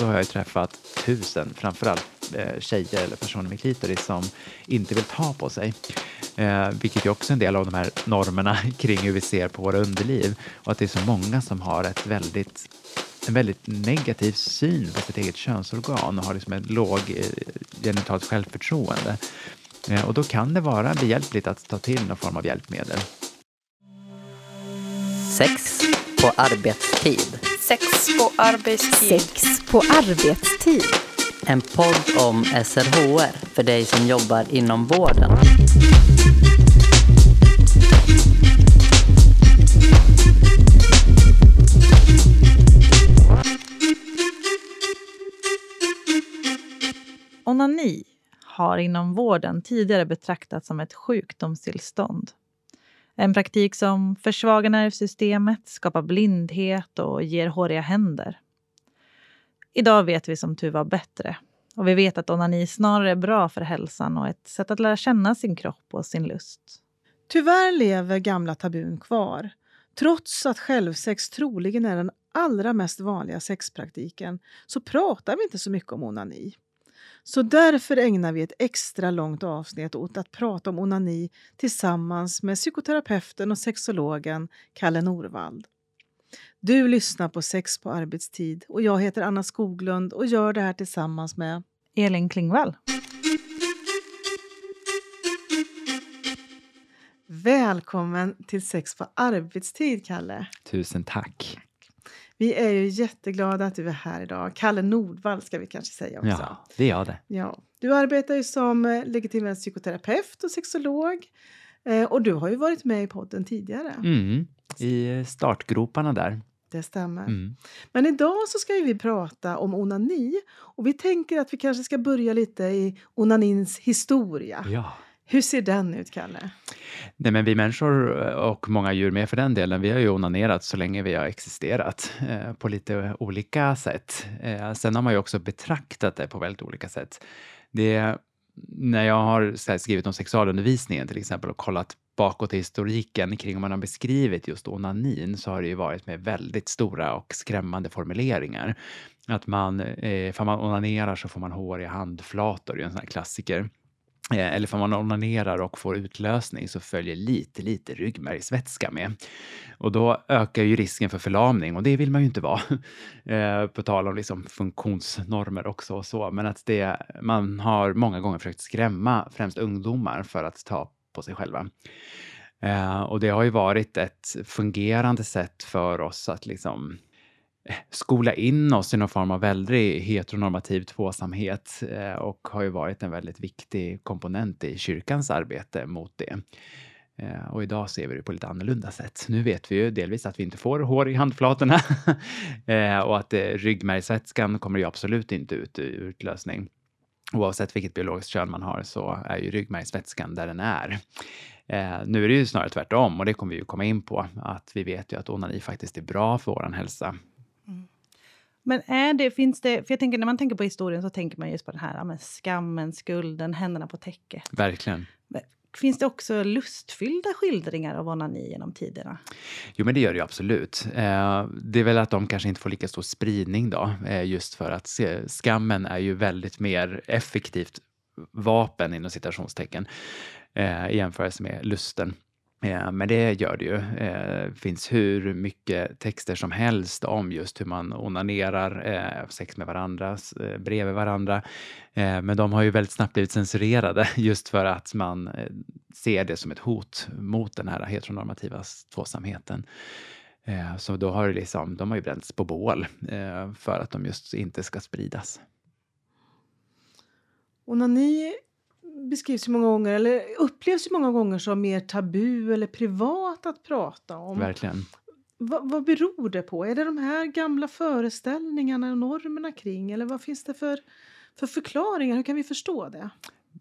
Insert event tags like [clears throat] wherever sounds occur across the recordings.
Då har jag träffat tusen, framförallt eh, tjejer eller personer med klitoris som inte vill ta på sig. Eh, vilket är också en del av de här normerna [laughs] kring hur vi ser på våra underliv. Och att det är så många som har ett väldigt, en väldigt negativ syn på sitt eget könsorgan och har liksom ett låg eh, genitalt självförtroende. Eh, och då kan det vara behjälpligt att ta till någon form av hjälpmedel. Sex på arbetstid. Sex på arbetstid. Sex på arbetstid. En podd om SRHR för dig som jobbar inom vården. Onani har inom vården tidigare betraktats som ett sjukdomstillstånd. En praktik som försvagar nervsystemet, skapar blindhet och ger håriga händer. Idag vet vi som tur var bättre. Och vi vet att onani snarare är bra för hälsan och ett sätt att lära känna sin kropp och sin lust. Tyvärr lever gamla tabun kvar. Trots att självsex troligen är den allra mest vanliga sexpraktiken så pratar vi inte så mycket om onani. Så därför ägnar vi ett extra långt avsnitt åt att prata om onani tillsammans med psykoterapeuten och sexologen Kalle Norvald. Du lyssnar på Sex på arbetstid och jag heter Anna Skoglund och gör det här tillsammans med Elin Klingvall. Välkommen till Sex på arbetstid, Kalle. Tusen tack. Vi är ju jätteglada att du är här idag. Kalle Nordvall ska vi kanske säga också. Ja, det är jag det. Ja. Du arbetar ju som eh, legitimerad psykoterapeut och sexolog. Eh, och du har ju varit med i podden tidigare. Mm, I startgroparna där. Det stämmer. Mm. Men idag så ska vi prata om onani. Och vi tänker att vi kanske ska börja lite i onanins historia. Ja. Hur ser den ut, Kalle? Nej, men vi människor eh, och många djur med för den delen, vi har ju onanerat så länge vi har existerat eh, på lite olika sätt. Eh, sen har man ju också betraktat det på väldigt olika sätt. Det, när jag har här, skrivit om sexualundervisningen till exempel och kollat bakåt i historiken kring om man har beskrivit just onanin så har det ju varit med väldigt stora och skrämmande formuleringar. Att man, eh, för man onanerar så får man hår i handflator, det är en sån här klassiker. Eh, eller för man onanerar och får utlösning så följer lite, lite ryggmärgsvätska med. Och då ökar ju risken för förlamning och det vill man ju inte vara. [laughs] Eh, på tal om liksom funktionsnormer också och så. Men att det, man har många gånger försökt skrämma främst ungdomar för att ta på sig själva. Eh, och det har ju varit ett fungerande sätt för oss att liksom skola in oss i någon form av väldigt heteronormativ tvåsamhet eh, och har ju varit en väldigt viktig komponent i kyrkans arbete mot det. Eh, och idag ser vi det på lite annorlunda sätt. Nu vet vi ju delvis att vi inte får hår i handflatorna [laughs] eh, och att ryggmärgsvätskan kommer ju absolut inte ut i utlösning. Oavsett vilket biologiskt kön man har så är ju ryggmärgsvätskan där den är. Eh, nu är det ju snarare tvärtom och det kommer vi ju komma in på att vi vet ju att onani faktiskt är bra för vår hälsa. Men är det, finns det, för jag tänker när man tänker på historien så tänker man just på den här men skammen, skulden, händerna på täcket. Verkligen. Finns det också lustfyllda skildringar av onani genom tiderna? Jo, men det gör det ju absolut. Eh, det är väl att de kanske inte får lika stor spridning då, eh, just för att se, skammen är ju väldigt mer effektivt vapen inom citationstecken eh, i jämförelse med lusten. Eh, men det gör det ju. Det finns hur mycket texter som helst om just hur man onanerar, eh, sex med varandra, bredvid varandra. Men de har ju väldigt snabbt blivit censurerade [laughs] just för att man ser det som ett hot mot den här heteronormativa tvåsamheten. Så då har det liksom, de har ju bränts på bål för att de just inte ska spridas. Onani beskrivs ju många gånger, eller upplevs ju många gånger som mer tabu eller privat att prata om. Verkligen. Va, vad beror det på? Är det de här gamla föreställningarna och normerna kring? Eller vad finns det för, för förklaringar? Hur kan vi förstå det?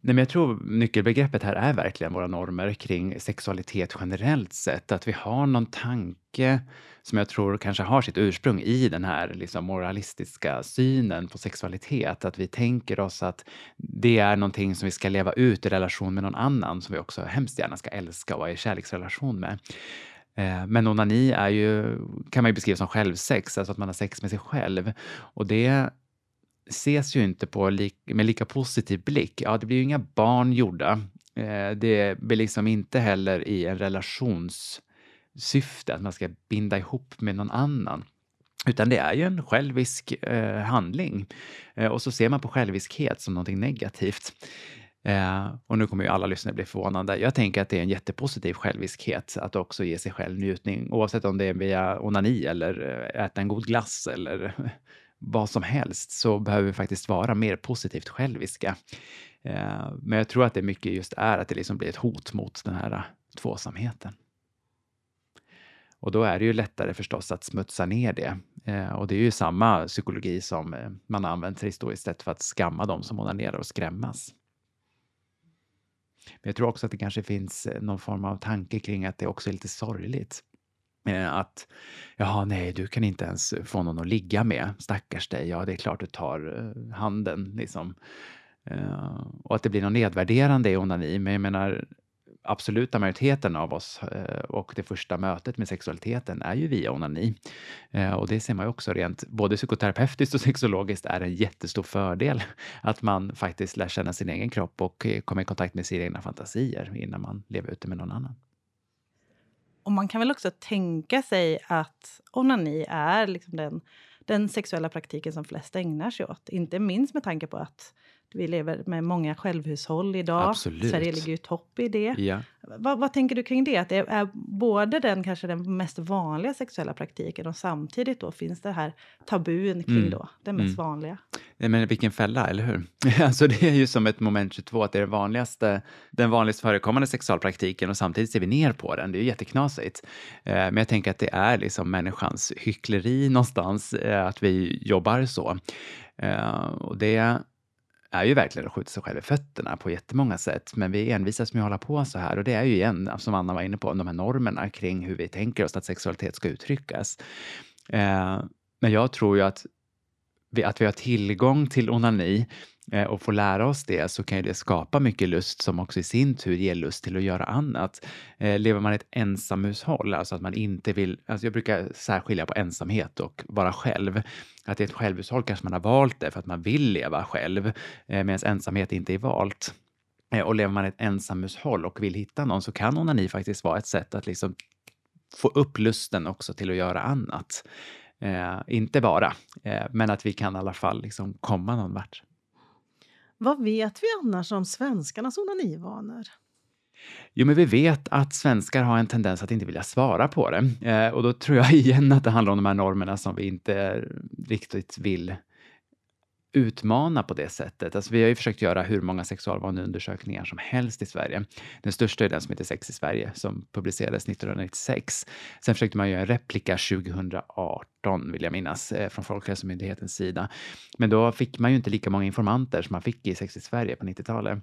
Nej, men jag tror nyckelbegreppet här är verkligen våra normer kring sexualitet generellt sett. Att vi har någon tanke som jag tror kanske har sitt ursprung i den här liksom moralistiska synen på sexualitet. Att vi tänker oss att det är någonting som vi ska leva ut i relation med någon annan som vi också hemskt gärna ska älska och vara i kärleksrelation med. Eh, men onani är ju, kan man ju beskriva som självsex, alltså att man har sex med sig själv. Och det ses ju inte på li med lika positiv blick. Ja, det blir ju inga barn gjorda. Eh, det blir liksom inte heller i en relationssyfte, att man ska binda ihop med någon annan. Utan det är ju en självisk eh, handling. Eh, och så ser man på själviskhet som någonting negativt. Eh, och nu kommer ju alla lyssnare bli förvånade. Jag tänker att det är en jättepositiv själviskhet att också ge sig själv njutning, oavsett om det är via onani eller eh, äta en god glass eller vad som helst, så behöver vi faktiskt vara mer positivt själviska. Eh, men jag tror att det mycket just är att det liksom blir ett hot mot den här eh, tvåsamheten. Och då är det ju lättare förstås att smutsa ner det. Eh, och det är ju samma psykologi som man använt historiskt sett för att skamma dem som onanerar och skrämmas. Men jag tror också att det kanske finns någon form av tanke kring att det också är lite sorgligt. Att jaha, nej, du kan inte ens få någon att ligga med. Stackars dig. Ja, det är klart du tar eh, handen liksom. Eh, och att det blir något nedvärderande i onani. Men jag menar, absoluta majoriteten av oss eh, och det första mötet med sexualiteten är ju via onani. Och det ser man ju också rent både psykoterapeutiskt och sexologiskt är en jättestor fördel att man faktiskt lär känna sin egen kropp och kommer i kontakt med sina egna fantasier innan man lever ute med någon annan. Och man kan väl också tänka sig att onani är liksom den, den sexuella praktiken som flest ägnar sig åt. Inte minst med tanke på att vi lever med många självhushåll idag. Absolut. Sverige ligger ju topp i det. Ja. Vad, vad, tänker du kring det? Att det är både den kanske den mest vanliga sexuella praktiken och samtidigt då finns det här tabun kring mm. då, det mest mm. vanliga. Men vilken fälla, eller hur? [laughs] alltså det är ju som ett moment 22, att det är den vanligaste, den vanligast förekommande sexualpraktiken och samtidigt ser vi ner på den. Det är ju jätteknasigt. Eh, men jag tänker att det är liksom människans hyckleri någonstans, eh, att vi jobbar så. Eh, och det är ju verkligen att skjuta sig själv i fötterna på jättemånga sätt. Men vi envisas med att hålla på så här och det är ju igen, som Anna var inne på, de här normerna kring hur vi tänker oss att sexualitet ska uttryckas. Eh, men jag tror ju att vi, att vi har tillgång till onani Eh, och får lära oss det så kan ju det skapa mycket lust som också i sin tur ger lust till att göra annat. Eh, lever man i ett ensamhushåll, alltså att man inte vill, alltså jag brukar särskilja på ensamhet och vara själv. Att i ett självhushåll kanske man har valt det för att man vill leva själv, eh, medan ensamhet inte är valt. Eh, och lever man i ett ensamhushåll och vill hitta någon så kan onani faktiskt vara ett sätt att liksom få upp lusten också till att göra annat. Eh, inte bara, eh, men att vi kan i alla fall liksom komma någon vart. Vad vet vi annars om svenskarnas onanivanor? Jo, men vi vet att svenskar har en tendens att inte vilja svara på det. Eh, och då tror jag igen att det handlar om de här normerna som vi inte riktigt vill utmana på det sättet. Alltså vi har ju försökt göra hur många sexualvaneundersökningar som helst i Sverige. Den största är den som heter Sex i Sverige som publicerades 1996. Sen försökte man göra en replika 2018 vill jag minnas eh, från Folkhälsomyndighetens sida. Men då fick man ju inte lika många informanter som man fick i Sex i Sverige på 90-talet.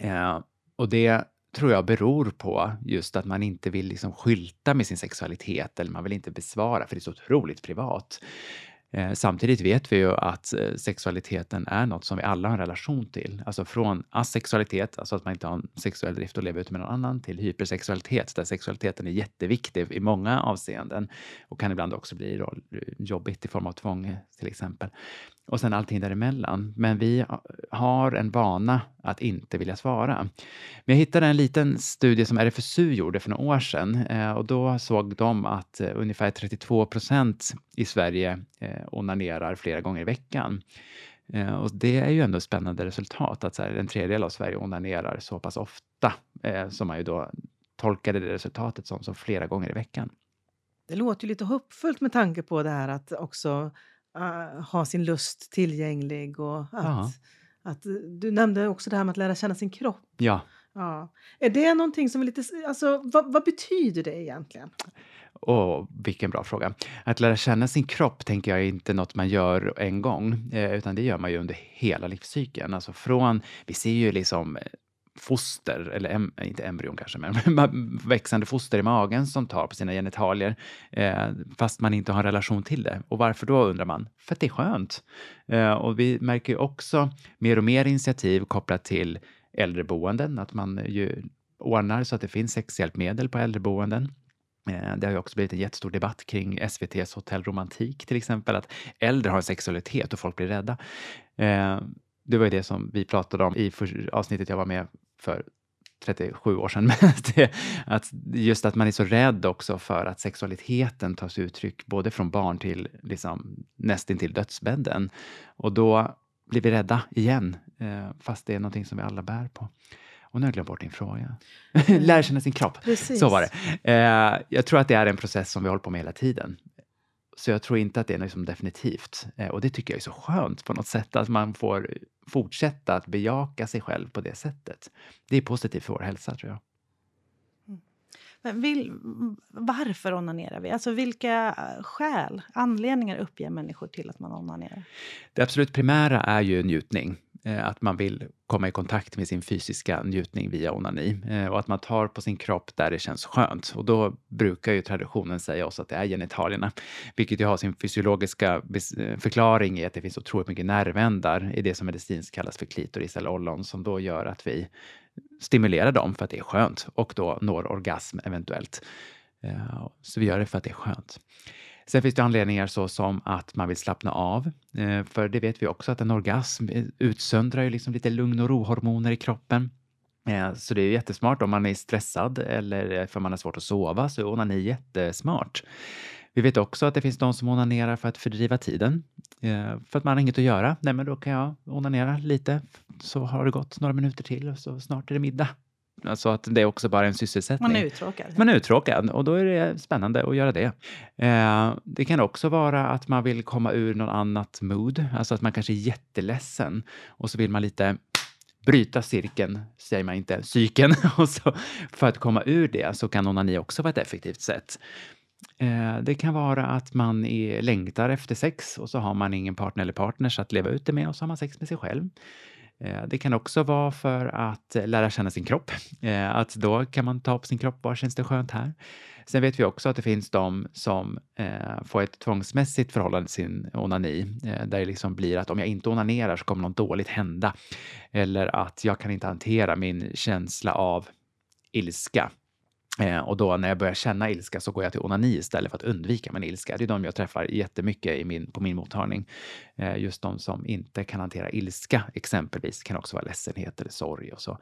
Eh, och det tror jag beror på just att man inte vill liksom skylta med sin sexualitet eller man vill inte besvara för det är så otroligt privat. Eh, samtidigt vet vi ju att eh, sexualiteten är något som vi alla har en relation till. Alltså från asexualitet, alltså att man inte har en sexuell drift och lever ute med någon annan, till hypersexualitet där sexualiteten är jätteviktig i många avseenden och kan ibland också bli eh, jobbigt i form av tvång till exempel och sen allting däremellan. Men vi har en vana att inte vilja svara. Men jag hittade en liten studie som RFSU gjorde för några år sedan och då såg de att ungefär 32 procent i Sverige onanerar flera gånger i veckan. Och det är ju ändå ett spännande resultat att så här, en tredjedel av Sverige onanerar så pass ofta som man ju då tolkade det resultatet som, som flera gånger i veckan. Det låter ju lite hoppfullt med tanke på det här att också uh, ha sin lust tillgänglig och att, att du nämnde också det här med att lära känna sin kropp. Ja ja. Är det någonting som är lite, alltså vad, vad betyder det egentligen? Åh, vilken bra fråga. Att lära känna sin kropp tänker jag är inte något man gör en gång, eh, utan det gör man ju under hela livscykeln. Alltså från, vi ser ju liksom eh, foster, eller em, inte embryon kanske, men [laughs] växande foster i magen som tar på sina genitalier eh, fast man inte har en relation till det. Och varför då undrar man? För att det är skönt. Eh, och vi märker ju också mer och mer initiativ kopplat till äldreboenden, att man ju ordnar så att det finns sexhjälpmedel på äldreboenden. Eh, det har ju också blivit en jättestor debatt kring SVTs hotellromantik till exempel, att äldre har en sexualitet och folk blir rädda. Eh, det var ju det som vi pratade om i avsnittet jag var med för 37 år sedan. [laughs] Men att just att man är så rädd också för att sexualiteten tar sig uttryck både från barn till liksom, nästintill dödsbädden. Och då blir vi rädda igen, fast det är någonting som vi alla bär på. Och nu har jag glömt bort din fråga. [laughs] Lär känna sin kropp. Precis. Så var det. Eh, jag tror att det är en process som vi håller på med hela tiden. Så jag tror inte att det är liksom definitivt. Eh, och det tycker jag är så skönt på något sätt, att man får fortsätta att bejaka sig själv på det sättet. Det är positivt för vår hälsa tror jag. Men vill, varför onanerar vi? Alltså vilka skäl, anledningar uppger människor till att man onanerar? Det absolut primära är ju njutning. Eh, att man vill komma i kontakt med sin fysiska njutning via onani. Eh, och att man tar på sin kropp där det känns skönt. Och då brukar ju traditionen säga oss att det är genitalierna. Vilket ju har sin fysiologiska eh, förklaring i att det finns otroligt mycket nervändar i det som medicinskt kallas för klitoris eller ollon som då gör att vi stimulerar dem för att det är skönt och då når orgasm eventuellt. Så vi gör det för att det är skönt. Sen finns det anledningar så som att man vill slappna av. Eh, för det vet vi också att en orgasm eh, utsöndrar ju liksom lite lugn och rohormoner i kroppen. Eh, så det är ju jättesmart om man är stressad eller för man har svårt att sova så är onani jättesmart. Vi vet också att det finns de som onanerar för att fördriva tiden. För att man har inget att göra. Nej, men då kan jag onanera lite så har det gått några minuter till och så snart är det middag. Alltså att det är också bara en sysselsättning. Man är uttråkad. Man är uttråkad och då är det spännande att göra det. Eh, det kan också vara att man vill komma ur något annat mood, alltså att man kanske är jätteledsen och så vill man lite bryta cirkeln, säger man inte, cykeln. [laughs] Och så, för att komma ur det så kan onani också vara ett effektivt sätt. Eh, det kan vara att man är, längtar efter sex och så har man ingen partner eller partners att leva ut det med och så har man sex med sig själv. Eh, det kan också vara för att lära känna sin kropp. Eh, att då kan man ta på sin kropp, var känns det skönt här? Sen vet vi också att det finns de som eh, får ett tvångsmässigt förhållande till sin onani. Där det liksom blir att om jag inte onanerar så kommer något dåligt hända. Eller att jag kan inte hantera min känsla av ilska. Eh, och då när jag börjar känna ilska så går jag till onani istället för att undvika min ilska. Det är de jag träffar jättemycket i min, på min mottagning. Eh, just de som inte kan hantera ilska exempelvis. kan också vara ledsenhet eller sorg och så.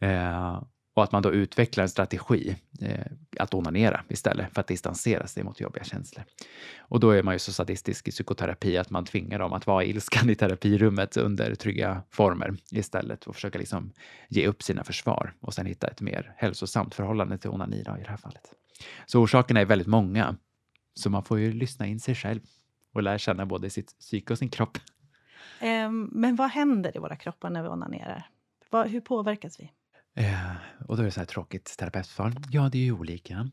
Eh, och att man då utvecklar en strategi eh, att onanera istället för att distansera sig mot jobbiga känslor. Och då är man ju så sadistisk i psykoterapi att man tvingar dem att vara ilskan i terapirummet under trygga former istället och försöka liksom ge upp sina försvar och sen hitta ett mer hälsosamt förhållande till onani då, i det här fallet. Så orsakerna är väldigt många. Så man får ju lyssna in sig själv och lära känna både sitt psyke och sin kropp. Ehm, men vad händer i våra kroppar när vi onanerar? Hur påverkas vi? Eh, och då är det så här tråkigt terapeutfall. Ja, det är ju olika.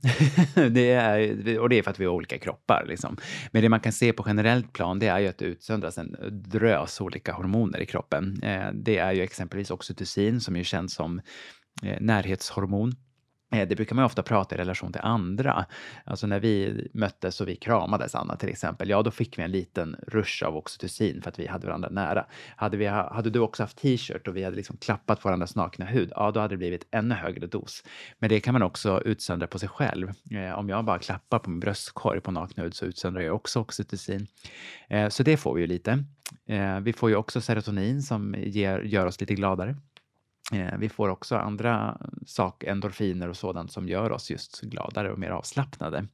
[laughs] det är, och det är för att vi har olika kroppar. Liksom. Men det man kan se på generellt plan, det är ju att det utsöndras en drös olika hormoner i kroppen. Eh, det är ju exempelvis oxytocin som ju känns som eh, närhetshormon. Eh, det brukar man ju ofta prata i relation till andra. Alltså när vi möttes och vi kramades, Anna till exempel, ja då fick vi en liten rush av oxytocin för att vi hade varandra nära. Hade, vi, hade du också haft t-shirt och vi hade liksom klappat på varandras nakna hud, ja då hade det blivit ännu högre dos. Men det kan man också utsöndra på sig själv. Eh, om jag bara klappar på min bröstkorg på nakna hud så utsöndrar jag också oxytocin. Eh, så det får vi ju lite. Vi får ju också serotonin som ger, gör oss lite gladare. Eh, Vi får också andra saker, endorfiner och sådant som gör oss just gladare och mer avslappnade.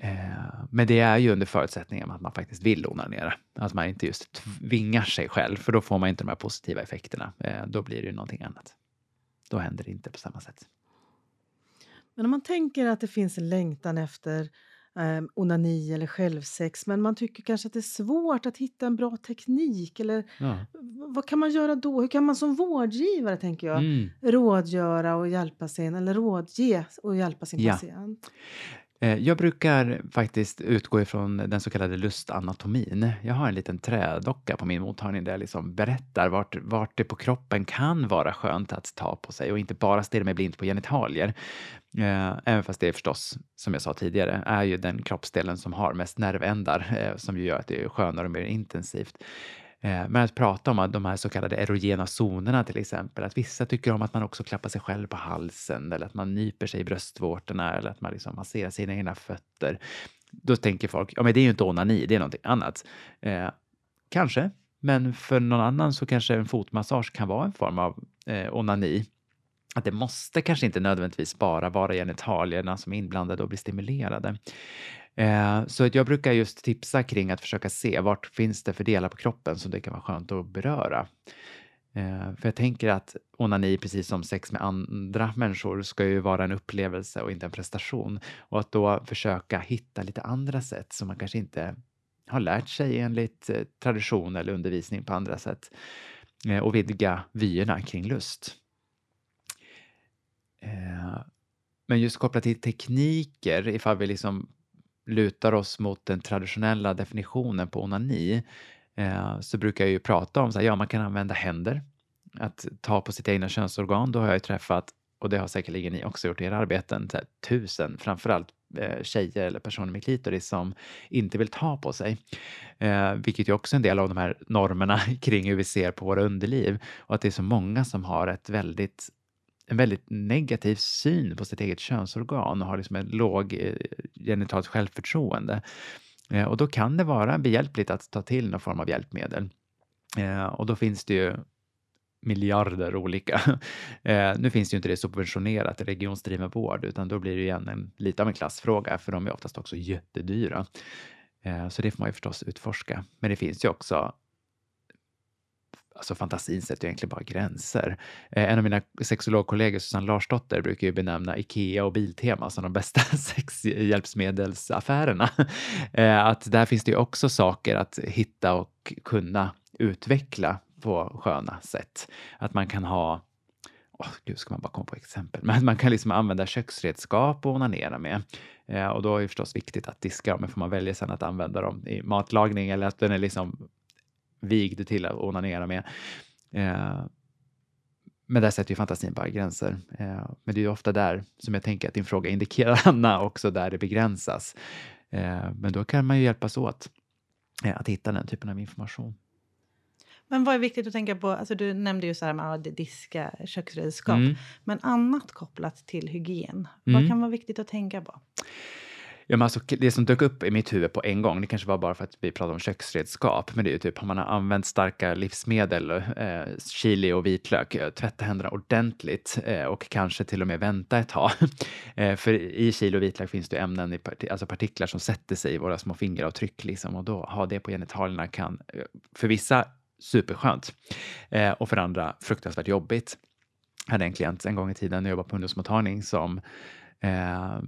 Eh, men det är ju under förutsättning att man faktiskt vill onanera. Att man inte just tvingar sig själv, för då får man inte de här positiva effekterna. Eh, då blir det ju någonting annat. Då händer det inte på samma sätt. Men om man tänker att det finns en längtan efter eh, onani eller självsex men man tycker kanske att det är svårt att hitta en bra teknik eller Ja. vad kan man göra då? Hur kan man som vårdgivare, tänker jag, Mm. rådgöra och hjälpa sin eller rådge och hjälpa sin Ja. patient? Eh, jag brukar faktiskt utgå ifrån den så kallade lustanatomin. Jag har en liten trädocka på min mottagning där jag liksom berättar vart, vart det på kroppen kan vara skönt att ta på sig och inte bara stirra mig blind på genitalier. Eh, även fast det förstås, som jag sa tidigare, är ju den kroppsdelen som har mest nervändar eh, som ju gör att det är skönare och mer intensivt. Eh, men att prata om de här så kallade erogena zonerna till exempel, att vissa tycker om att man också klappar sig själv på halsen eller att man nyper sig i bröstvårtorna eller att man liksom masserar sina egna fötter. Då tänker folk, ja men det är ju inte onani, det är någonting annat. Eh, kanske, men för någon annan så kanske en fotmassage kan vara en form av eh, onani. Att det måste kanske inte nödvändigtvis bara vara genitalierna som är inblandade och blir stimulerade. Eh, så jag brukar just tipsa kring att försöka se vart finns det för delar på kroppen som det kan vara skönt att beröra. Eh, för jag tänker att onani, precis som sex med andra människor, ska ju vara en upplevelse och inte en prestation. Och att då försöka hitta lite andra sätt som man kanske inte har lärt sig enligt eh, tradition eller undervisning på andra sätt eh, och vidga vyerna kring lust. Eh, men just kopplat till tekniker, ifall vi liksom lutar oss mot den traditionella definitionen på onani eh, så brukar jag ju prata om att ja, man kan använda händer. Att ta på sitt egna könsorgan, då har jag ju träffat, och det har säkerligen ni också gjort i era arbeten, här, tusen, framförallt eh, tjejer eller personer med klitoris som inte vill ta på sig. Eh, vilket ju också är en del av de här normerna [laughs] kring hur vi ser på våra underliv och att det är så många som har ett väldigt en väldigt negativ syn på sitt eget könsorgan och har liksom en låg eh, genitalt självförtroende. Eh, och då kan det vara behjälpligt att ta till någon form av hjälpmedel. Eh, och då finns det ju miljarder olika. [laughs] nu finns det ju inte det subventionerat i regionsdriven vård utan då blir det igen en, lite av en klassfråga för de är oftast också jättedyra. så det får man ju förstås utforska. Men det finns ju också alltså fantasin sätter ju egentligen bara gränser. Eh, en av mina sexologkollegor, Susanne Larsdotter, brukar ju benämna Ikea och Biltema som de bästa [laughs] sexhjälpsmedelsaffärerna. Eh, att där finns det ju också saker att hitta och kunna utveckla på sköna sätt. Att man kan ha Oh, gud, ska man bara komma på exempel. [laughs] Men man kan liksom använda köksredskap och onanera med. Eh, och då är det förstås viktigt att diska dem, men får man välja sen att använda dem i matlagning eller att den är liksom vigd till att onanera med. Eh, men där sätter ju fantasin bara gränser. Eh, men det är ju ofta där som jag tänker att din fråga indikerar, [laughs] Anna, också där det begränsas. Eh, men då kan man ju hjälpas åt eh, att hitta den typen av information. Men vad är viktigt att tänka på? Alltså du nämnde ju så här med att diska köksredskap. Mm. Men annat kopplat till hygien, mm. vad kan vara viktigt att tänka på? Ja, men alltså, det som dök upp i mitt huvud på en gång, det kanske var bara för att vi pratade om köksredskap, men det är ju typ om man har använt starka livsmedel, eh, chili och vitlök, eh, tvätta händerna ordentligt eh, och kanske till och med vänta ett tag. [laughs] eh, för i chili och vitlök finns det ämnen, i part alltså partiklar som sätter sig i våra små fingeravtryck liksom, och då ha det på genitalierna kan eh, för vissa superskönt eh, och för andra fruktansvärt jobbigt. Jag hade en klient en gång i tiden när jag jobbade på ungdomsmottagning som eh,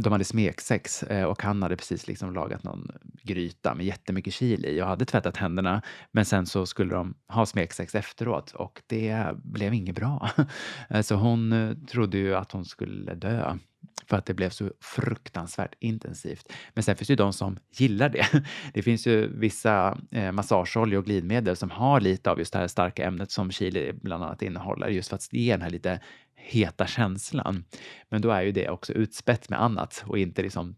de hade smeksex eh, och han hade precis liksom lagat någon gryta med jättemycket chili i och hade tvättat händerna. Men sen så skulle de ha smeksex efteråt och det blev inget bra. [laughs] Så hon eh, trodde ju att hon skulle dö för att det blev så fruktansvärt intensivt. Men sen finns det ju de som gillar det. [laughs] Det finns ju vissa eh, massageoljor och glidmedel som har lite av just det här starka ämnet som chili bland annat innehåller, just för att ge den här lite heta känslan. Men då är ju det också utspätt med annat och inte liksom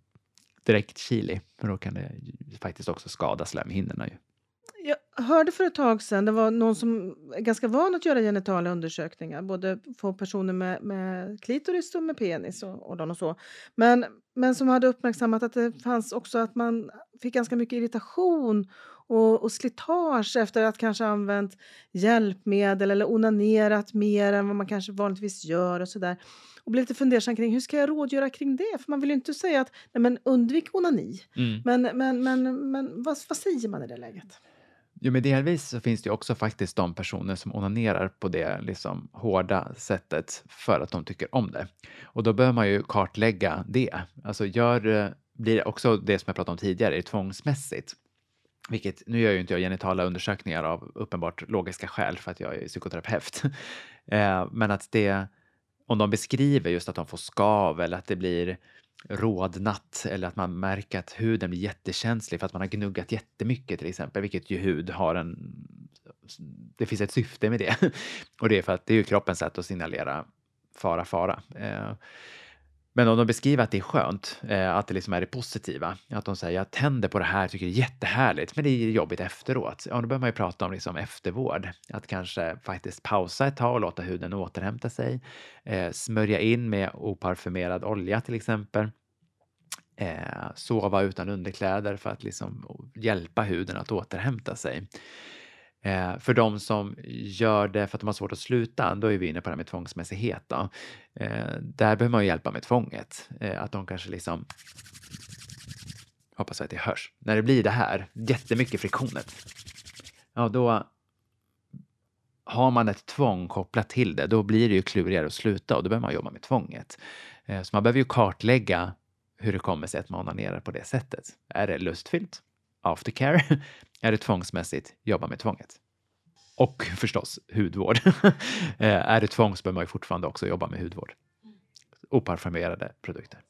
direkt chili, för då kan det faktiskt också skada slemhinnorna. Ju. Hörde för ett tag sedan, det var någon som är ganska van att göra genitala undersökningar, både på personer med, med klitoris och med penis och, och, och så. Men, men som hade uppmärksammat att det fanns också att man fick ganska mycket irritation och, och slitage efter att kanske använt hjälpmedel eller onanerat mer än vad man kanske vanligtvis gör och sådär. Och blev lite fundersam kring hur ska jag rådgöra kring det? För man vill ju inte säga att nej men undvik onani. Mm. Men, men, men, men vad, vad säger man i det läget? Jo, men delvis så finns det ju också faktiskt de personer som onanerar på det liksom hårda sättet för att de tycker om det. Och då behöver man ju kartlägga det. Alltså gör, eh, blir det också det som jag pratade om tidigare, tvångsmässigt. Vilket, nu gör ju inte jag genitala undersökningar av uppenbart logiska skäl för att jag är psykoterapeut. [laughs] Eh, men att det, om de beskriver just att de får skav eller att det blir rodnat eller att man märker att huden blir jättekänslig för att man har gnuggat jättemycket till exempel, vilket ju hud har en... Det finns ett syfte med det. [laughs] Och det är för att det är ju kroppens sätt att signalera fara, fara. Eh, men om de beskriver att det är skönt, eh, att det liksom är det positiva, att de säger jag tänder på det här, tycker det är jättehärligt, men det är jobbigt efteråt. Ja, då behöver man ju prata om liksom eftervård. Att kanske faktiskt pausa ett tag och låta huden återhämta sig. Eh, smörja in med oparfumerad olja till exempel. Eh, sova utan underkläder för att liksom hjälpa huden att återhämta sig. Eh, för de som gör det för att de har svårt att sluta, då är vi inne på det här med tvångsmässighet. Då. Eh, där behöver man hjälpa med tvånget. Eh, att de kanske liksom hoppas att det hörs. När det blir det här, jättemycket friktioner, ja då har man ett tvång kopplat till det, då blir det ju klurigare att sluta och då behöver man jobba med tvånget. Eh, så man behöver ju kartlägga hur det kommer sig att man onanerar på det sättet. Är det lustfyllt? Aftercare? Är det tvångsmässigt? Jobba med tvånget. Och förstås hudvård. [laughs] Eh, är det tvång så behöver man ju fortfarande också jobba med hudvård. Oparfumerade produkter.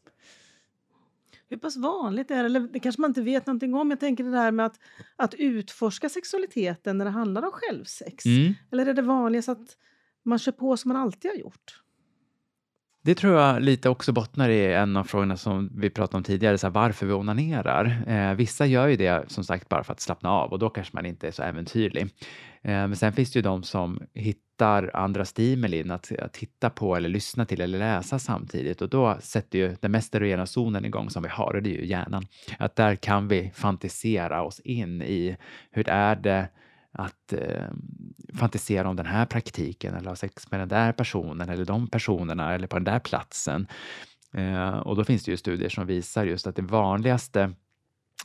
Hur pass vanligt är det? Eller det kanske man inte vet någonting om. Jag tänker det där med att, att utforska sexualiteten när det handlar om självsex. Mm. Eller är det vanligast att man kör på som man alltid har gjort? Det tror jag lite också bottnar i en av frågorna som vi pratade om tidigare, så här, varför vi onanerar. Eh, vissa gör ju det som sagt bara för att slappna av och då kanske man inte är så äventyrlig. Eh, men sen finns det ju de som hittar andra stimulin att, att titta på eller lyssna till eller läsa samtidigt och då sätter ju den mest erogena zonen igång som vi har och det är ju hjärnan. Att där kan vi fantisera oss in i hur är det att eh, fantisera om den här praktiken eller ha sex med den där personen eller de personerna eller på den där platsen. Eh, och då finns det ju studier som visar just att det vanligaste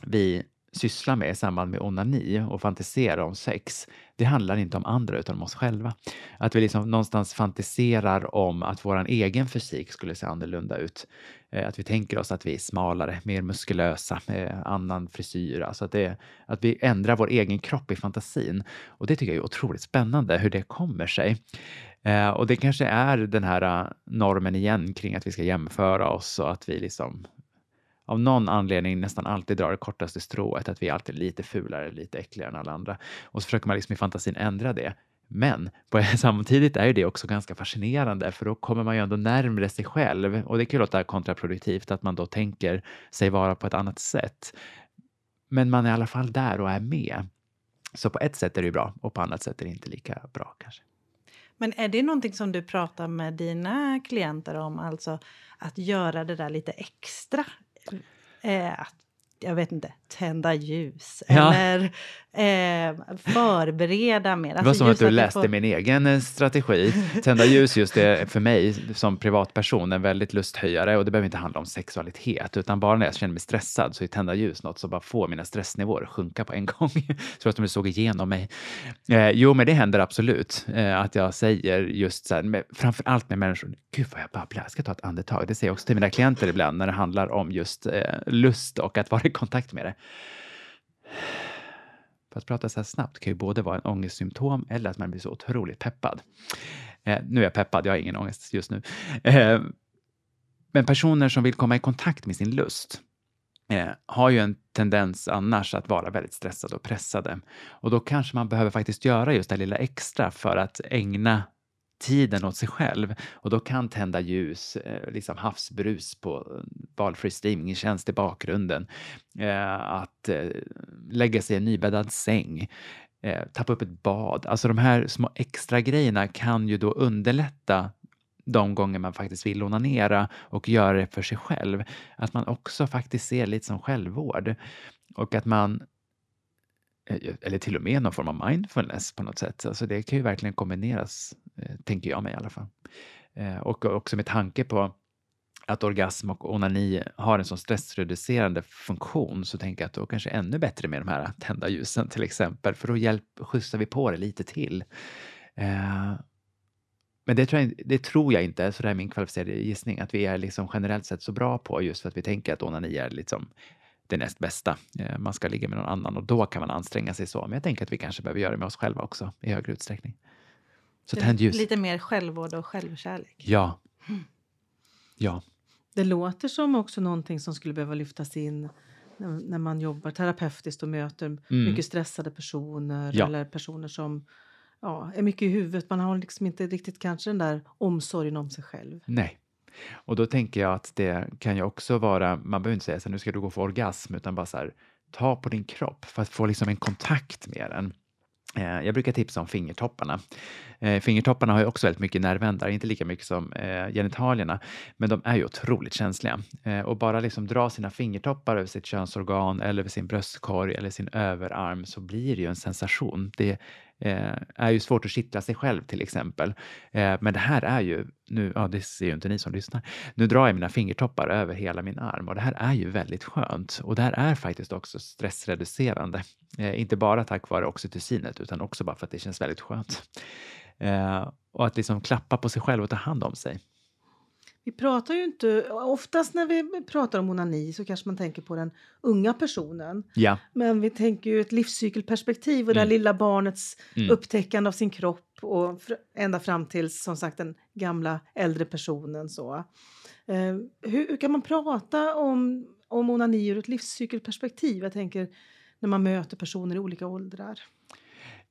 vi sysslar med i samband med onani och fantisera om sex, det handlar inte om andra utan om oss själva. Att vi liksom någonstans fantiserar om att vår egen fysik skulle se annorlunda ut. Eh, att vi tänker oss att vi är smalare, mer muskulösa, med annan frisyr. Alltså att, det, att vi ändrar vår egen kropp i fantasin. Och det tycker jag är otroligt spännande hur det kommer sig. Eh, och det kanske är den här normen igen kring att vi ska jämföra oss och att vi liksom av någon anledning nästan alltid drar det kortaste strået, att vi alltid är lite fulare, lite äckligare än alla andra. Och så försöker man liksom i fantasin ändra det. Men på, [laughs] samtidigt är det också ganska fascinerande för då kommer man ju ändå närmre sig själv och det kan ju låta kontraproduktivt att man då tänker sig vara på ett annat sätt. Men man är i alla fall där och är med. Så på ett sätt är det ju bra och på annat sätt är det inte lika bra kanske. Men är det någonting som du pratar med dina klienter om, alltså att göra det där lite extra? Eh, att jag vet inte, tända ljus ja. eller eh, förbereda mer. Alltså det var som att du läste på... min egen eh, strategi. Tända ljus just det för mig som privatperson en väldigt lusthöjare och det behöver inte handla om sexualitet utan bara när jag känner mig stressad så är tända ljus något som bara får mina stressnivåer sjunka på en gång. [laughs] så att de såg igenom mig. Eh, jo, men det händer absolut eh, att jag säger just så här, med, framför allt med människor, gud vad jag babblar, jag ska ta ett andetag. Det säger jag också till mina klienter ibland när det handlar om just eh, lust och att vara kontakt med det. För att prata så här snabbt kan ju både vara en ångestsymptom eller att man blir så otroligt peppad. Eh, nu är jag peppad, jag har ingen ångest just nu. Eh, men personer som vill komma i kontakt med sin lust eh, har ju en tendens annars att vara väldigt stressade och pressade. Och då kanske man behöver faktiskt göra just det lilla extra för att ägna tiden åt sig själv och då kan tända ljus, eh, liksom havsbrus på eh, valfri streamingtjänst i bakgrunden, eh, att lägga sig i en nybäddad säng, tappa upp ett bad. Alltså de här små extra grejerna kan ju då underlätta de gånger man faktiskt vill onanera och göra det för sig själv. Att man också faktiskt ser lite som självvård och att man Eh, eller till och med någon form av mindfulness på något sätt. Alltså det kan ju verkligen kombineras, eh, tänker jag mig i alla fall. Eh, och också med tanke på att orgasm och onani har en sån stressreducerande funktion så tänker jag att då kanske ännu bättre med de här tända ljusen till exempel, för då hjälp, skjutsar vi på det lite till. Eh, men det tror, jag, det tror jag inte, så det är min kvalificerade gissning, att vi är liksom generellt sett så bra på just för att vi tänker att onani är liksom det näst bästa. Eh, man ska ligga med någon annan och då kan man anstränga sig så. Men jag tänker att vi kanske behöver göra det med oss själva också i högre utsträckning. Så tänd ljus. Lite mer självvård och självkärlek. Ja. Mm. Ja. Det låter som också någonting som skulle behöva lyftas in när man jobbar terapeutiskt och möter mm. mycket stressade personer ja. eller personer som ja, är mycket i huvudet. Man har liksom inte riktigt kanske den där omsorgen om sig själv. Nej. Och då tänker jag att det kan ju också vara, man behöver inte säga så här, nu ska du gå för orgasm, utan bara så här, ta på din kropp för att få liksom en kontakt med den. Eh, jag brukar tipsa om fingertopparna. Eh, fingertopparna har ju också väldigt mycket nervändar, inte lika mycket som eh, genitalierna, men de är ju otroligt känsliga. Och bara liksom dra sina fingertoppar över sitt könsorgan eller över sin bröstkorg eller sin överarm så blir det ju en sensation. Det eh, är ju svårt att kittla sig själv till exempel. Eh, men det här är ju, nu, ja det ser ju inte ni som lyssnar, nu drar jag mina fingertoppar över hela min arm och det här är ju väldigt skönt och det här är faktiskt också stressreducerande. Eh, inte bara tack vare oxytocinet utan också bara för att det känns väldigt skönt. Eh, och att liksom klappa på sig själv och ta hand om sig. Vi pratar ju inte, oftast när vi pratar om onani så kanske man tänker på den unga personen. Ja. Men vi tänker ju ett livscykelperspektiv och det här Mm. lilla barnets Mm. upptäckande av sin kropp och ända fram till som sagt den gamla äldre personen. Så. Eh, hur, hur kan man prata om, om onani ur ett livscykelperspektiv? Jag tänker när man möter personer i olika åldrar.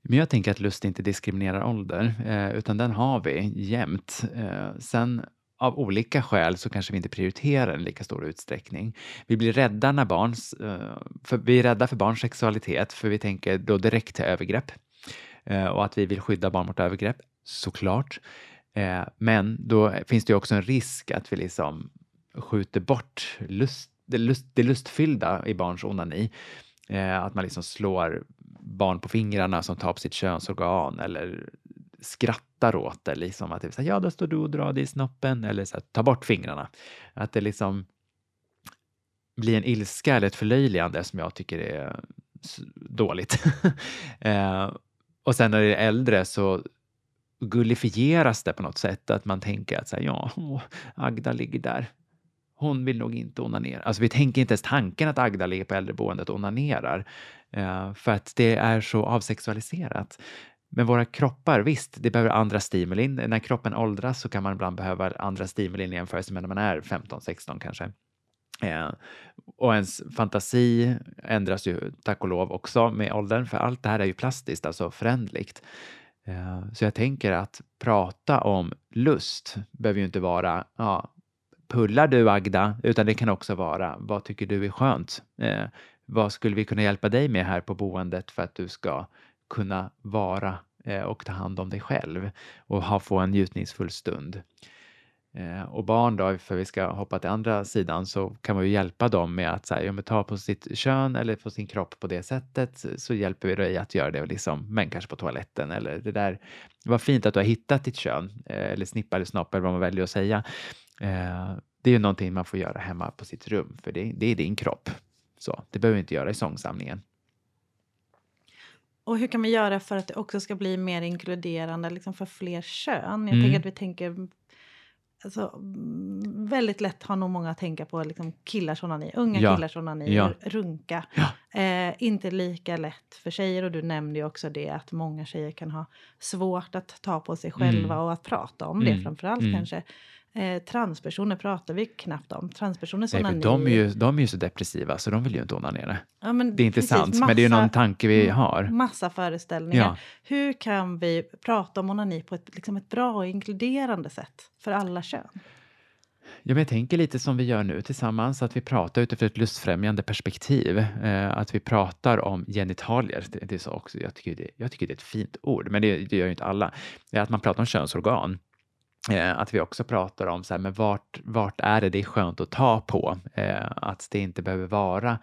Men jag tänker att lust inte diskriminerar ålder, eh, utan den har vi jämt. Eh, sen av olika skäl så kanske vi inte prioriterar den i lika stor utsträckning. Vi blir rädda när barns, eh, för, vi är rädda för barns sexualitet för vi tänker då direkt till övergrepp eh, och att vi vill skydda barn mot övergrepp, såklart. Eh, men då finns det ju också en risk att vi liksom skjuter bort lust, det, lust, det lustfyllda i barns onani. Att man liksom slår barn på fingrarna som tar på sitt könsorgan eller skrattar åt det. Liksom att det är så här, ja, då står du och drar dig i snoppen eller så här, ta bort fingrarna. Att det liksom blir en ilska eller ett förlöjligande som jag tycker är dåligt. [laughs] eh, och sen när det är äldre så gullifieras det på något sätt. Att man tänker att så här, ja, åh, Agda ligger där. Hon vill nog inte onanera. Alltså vi tänker inte ens tanken att Agda ligger på äldreboendet och onanerar. Eh, för att det är så avsexualiserat. Men våra kroppar, visst, det behöver andra stimulin. När kroppen åldras så kan man ibland behöva andra stimulin i jämförelse med när man är 15-16 kanske. Eh, och ens fantasi ändras ju tack och lov också med åldern, för allt det här är ju plastiskt, alltså förändligt. Eh, så jag tänker att prata om lust behöver ju inte vara, ja, pullar du Agda, utan det kan också vara, vad tycker du är skönt? Eh, vad skulle vi kunna hjälpa dig med här på boendet för att du ska kunna vara eh, och ta hand om dig själv och ha, få en njutningsfull stund. Eh, och barn då, för vi ska hoppa till andra sidan, så kan man ju hjälpa dem med att så här, ja, men ta på sitt kön eller på sin kropp på det sättet så hjälper vi dig att göra det, liksom, men kanske på toaletten eller det där. Vad fint att du har hittat ditt kön, eh, eller snippa eller snopp eller vad man väljer att säga. Eh, det är ju någonting man får göra hemma på sitt rum, för det, det är din kropp. Så det behöver vi inte göra i sångsamlingen. Och hur kan vi göra för att det också ska bli mer inkluderande liksom för fler kön? Jag Mm. tänker att vi tänker... Alltså, mm, väldigt lätt har nog många att tänka på liksom killars onani, unga Ja. killars onani, Ja. runka. Ja. Eh, inte lika lätt för tjejer och du nämnde ju också det att många tjejer kan ha svårt att ta på sig själva Mm. och att prata om det Mm. framförallt Mm. kanske. Eh, transpersoner pratar vi knappt om. Transpersoners Nej, för onani... de är, ju, de är ju så depressiva så de vill ju inte onanera. ja, men Det är inte sant, men det är ju massa- någon tanke vi har. Massa föreställningar. Ja. Hur kan vi prata om onani på ett, liksom ett bra och inkluderande sätt för alla kön? Ja, men jag tänker lite som vi gör nu tillsammans, att vi pratar utifrån ett lustfrämjande perspektiv. Eh, att vi pratar om genitalier. Det, det är så också, jag, tycker det, jag tycker det är ett fint ord, men det, det gör ju inte alla. Eh, Att man pratar om könsorgan. Eh, att vi också pratar om så här, men vart, vart är det det är skönt att ta på? Eh, att det inte behöver vara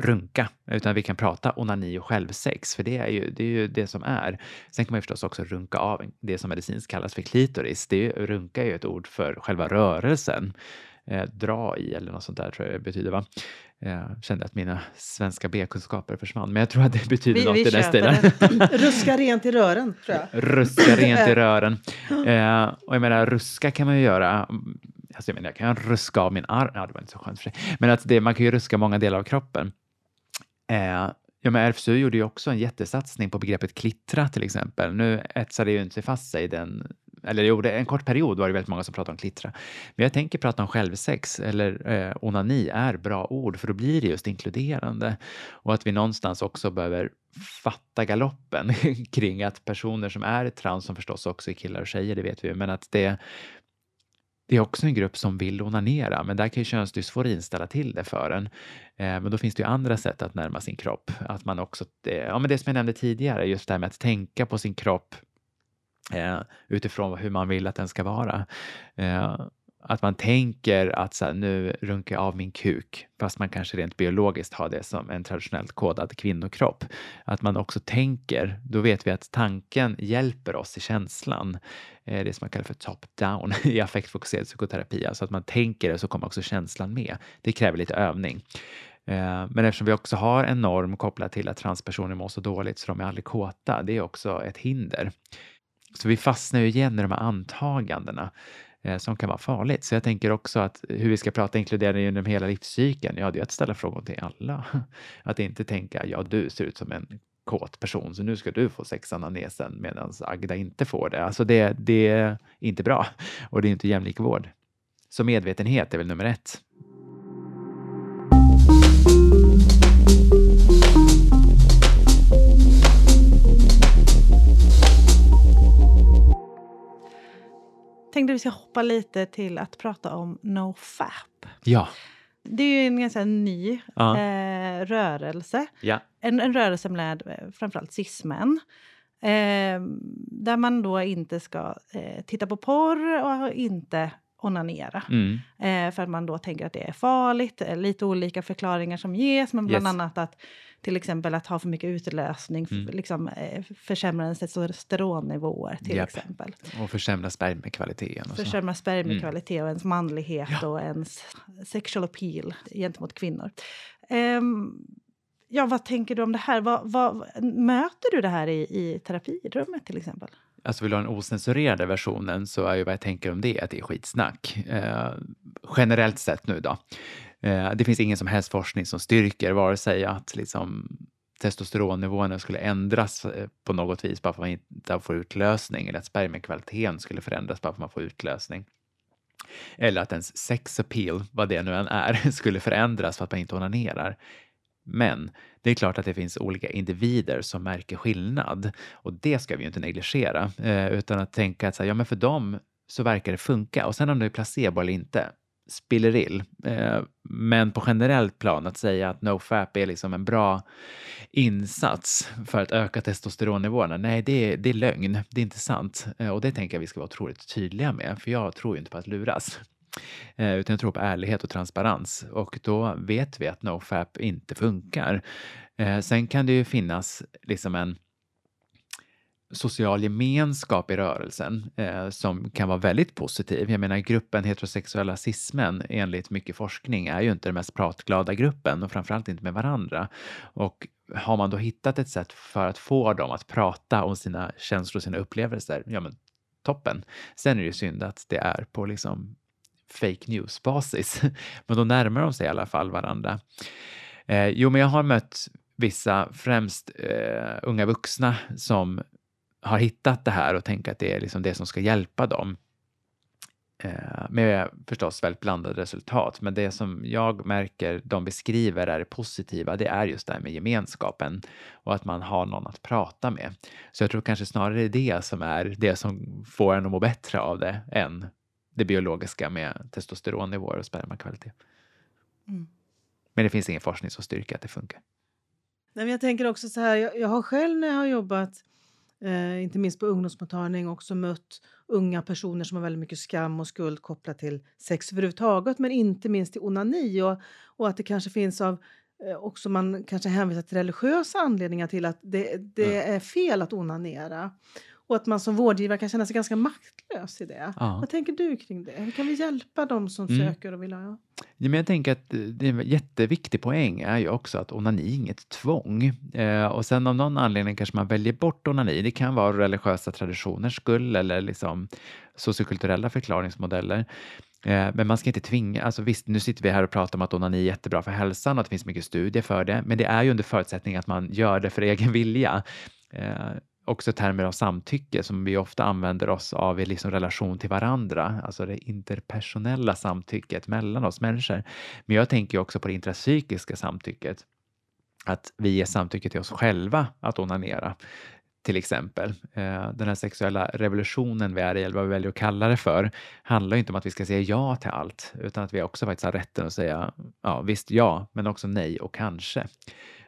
runka, utan vi kan prata onani och självsex, för det är ju det, är ju det som är. Sen kan man ju förstås också runka av det som medicinskt kallas för klitoris. Det är, ju- runka är ju ett ord för själva rörelsen. Eh, dra i eller något sånt där tror jag det betyder va? Eh, kände att mina svenska B-kunskaper försvann, men jag tror att det betyder Vi- något vi i den stilen. [laughs] Ruska rent i rören, tror jag. ruska rent i rören. Eh, och jag menar, ruska kan man ju göra. Alltså jag menar, jag kan ruska av min arm. Ja, det var inte så skönt för sig. Men att det, man kan ju ruska många delar av kroppen. Eh, ja, men RFSU gjorde ju också en jättesatsning på begreppet klittra till exempel. Nu etsar det ju inte fast sig den eller jo, en kort period var det väldigt många som pratade om klittra. Men jag tänker prata om självsex eller eh, onani är bra ord för då blir det just inkluderande. Och att vi någonstans också behöver fatta galoppen [laughs] kring att personer som är trans, som förstås också är killar och tjejer, det vet vi ju, men att det det är också en grupp som vill onanera, men där kan ju könsdysforin ställa till det för en. Eh, men då finns det ju andra sätt att närma sin kropp. Att man också, eh, ja men det som jag nämnde tidigare, just det här med att tänka på sin kropp eh, utifrån hur man vill att den ska vara. Eh, att man tänker att så här, nu runkar jag av min kuk, fast man kanske rent biologiskt har det som en traditionellt kodad kvinnokropp. Att man också tänker, då vet vi att tanken hjälper oss i känslan. Eh, det som man kallar för top-down [laughs] i affektfokuserad psykoterapi. Alltså att man tänker det så kommer också känslan med. Det kräver lite övning. Eh, men eftersom vi också har en norm kopplad till att transpersoner mår så dåligt så de är aldrig kåta, det är också ett hinder. Så vi fastnar ju igen i de här antagandena eh, som kan vara farligt. Så jag tänker också att hur vi ska prata inkluderande genom hela livscykeln, ja det är att ställa frågor till alla. [laughs] Att inte tänka, ja du ser ut som en kåt person så nu ska du få sexan av näsen medan Agda inte får det. Alltså det, det är inte bra [laughs] och det är inte jämlik vård. Så medvetenhet är väl nummer ett. Tänkte vi ska hoppa lite till att prata om NoFap. Ja. Det är ju en ganska ny Ja. eh, rörelse. Ja. En, en rörelse med eh, framförallt cismän. Eh, där man då inte ska eh, titta på porr och inte onanera. Mm. Eh, för att man då tänker att det är farligt. Eh, Lite olika förklaringar som ges, men bland Yes. annat att till exempel att ha för mycket utlösning Mm. liksom, eh, försämrar testosteronnivåer till Japp. exempel. Och försämra spermiekvaliteten. Och så. Försämrar spermiekvalitet Mm. och ens manlighet och ens sexual appeal gentemot kvinnor. Ehm, ja, vad tänker du om det här? Vad, vad, möter du det här i, i terapirummet till exempel? Alltså vill du ha den osensurerade versionen så är ju vad jag tänker om det att det är skitsnack. Eh, generellt sett nu då. Eh, det finns ingen som helst forskning som styrker vare sig att liksom testosteronnivåerna skulle ändras eh, på något vis bara för att man inte får utlösning eller att spermiekvaliteten skulle förändras bara för att man får utlösning. Eller att ens sex appeal, vad det nu än är, [laughs] skulle förändras för att man inte onanerar. Men det är klart att det finns olika individer som märker skillnad och det ska vi ju inte negligera eh, utan att tänka att så här, ja, men för dem så verkar det funka och sen om det är placebo eller inte spillerill. Men på generellt plan att säga att NoFap är liksom en bra insats för att öka testosteronnivåerna. Nej, det är, det är lögn. Det är inte sant. Eh, och det tänker jag vi ska vara otroligt tydliga med, för jag tror ju inte på att luras. Eh, utan jag tror på ärlighet och transparens och då vet vi att NoFap inte funkar. Eh, sen kan det ju finnas liksom en social gemenskap i rörelsen eh, som kan vara väldigt positiv. Jag menar gruppen heterosexuella cismen enligt mycket forskning är ju inte den mest pratglada gruppen och framförallt inte med varandra. Och har man då hittat ett sätt för att få dem att prata om sina känslor och sina upplevelser, ja men toppen. Sen är det ju synd att det är på liksom fake news-basis. [laughs] Men då närmar de sig i alla fall varandra. Eh, jo, men jag har mött vissa, främst eh, unga vuxna, som har hittat det här och tänker att det är liksom det som ska hjälpa dem. Eh, med förstås väldigt blandade resultat, men det som jag märker de beskriver är det positiva, det är just det här med gemenskapen och att man har någon att prata med. Så jag tror kanske snarare det är det som är det som får en att må bättre av det än det biologiska med testosteronnivåer och spermakvalitet. Mm. Men det finns ingen forskning som styrker att det funkar. Nej, men jag tänker också så här, jag, jag har själv när jag har jobbat, eh, inte minst på ungdomsmottagning, också mött unga personer som har väldigt mycket skam och skuld kopplat till sex överhuvudtaget, men inte minst till onani och, och att det kanske finns av eh, också man kanske hänvisar till religiösa anledningar till att det, det är fel att onanera. Och att man som vårdgivare kan känna sig ganska maktlös i det. Ja. Vad tänker du kring det? Hur kan vi hjälpa dem som Mm. söker och vill ha? Ja, men jag tänker att eh, det är en jätteviktig poäng är ju också att onani är inget tvång. Eh, och sen av någon anledning kanske man väljer bort onani. Det kan vara religiösa traditioners skull eller liksom sociokulturella förklaringsmodeller. Eh, men man ska inte tvinga, alltså visst nu sitter vi här och pratar om att onani är jättebra för hälsan och att det finns mycket studier för det. Men det är ju under förutsättning att man gör det för egen vilja. Också termer av samtycke som vi ofta använder oss av i liksom relation till varandra, alltså det interpersonella samtycket mellan oss människor. Men jag tänker också på det intrapsykiska samtycket, att vi ger samtycke till oss själva att onanera. till exempel. Eh, den här sexuella revolutionen vi är i, eller vad vi väljer att kalla det för, handlar inte om att vi ska säga ja till allt, utan att vi också faktiskt har rätten att säga ja, visst ja, men också nej och kanske.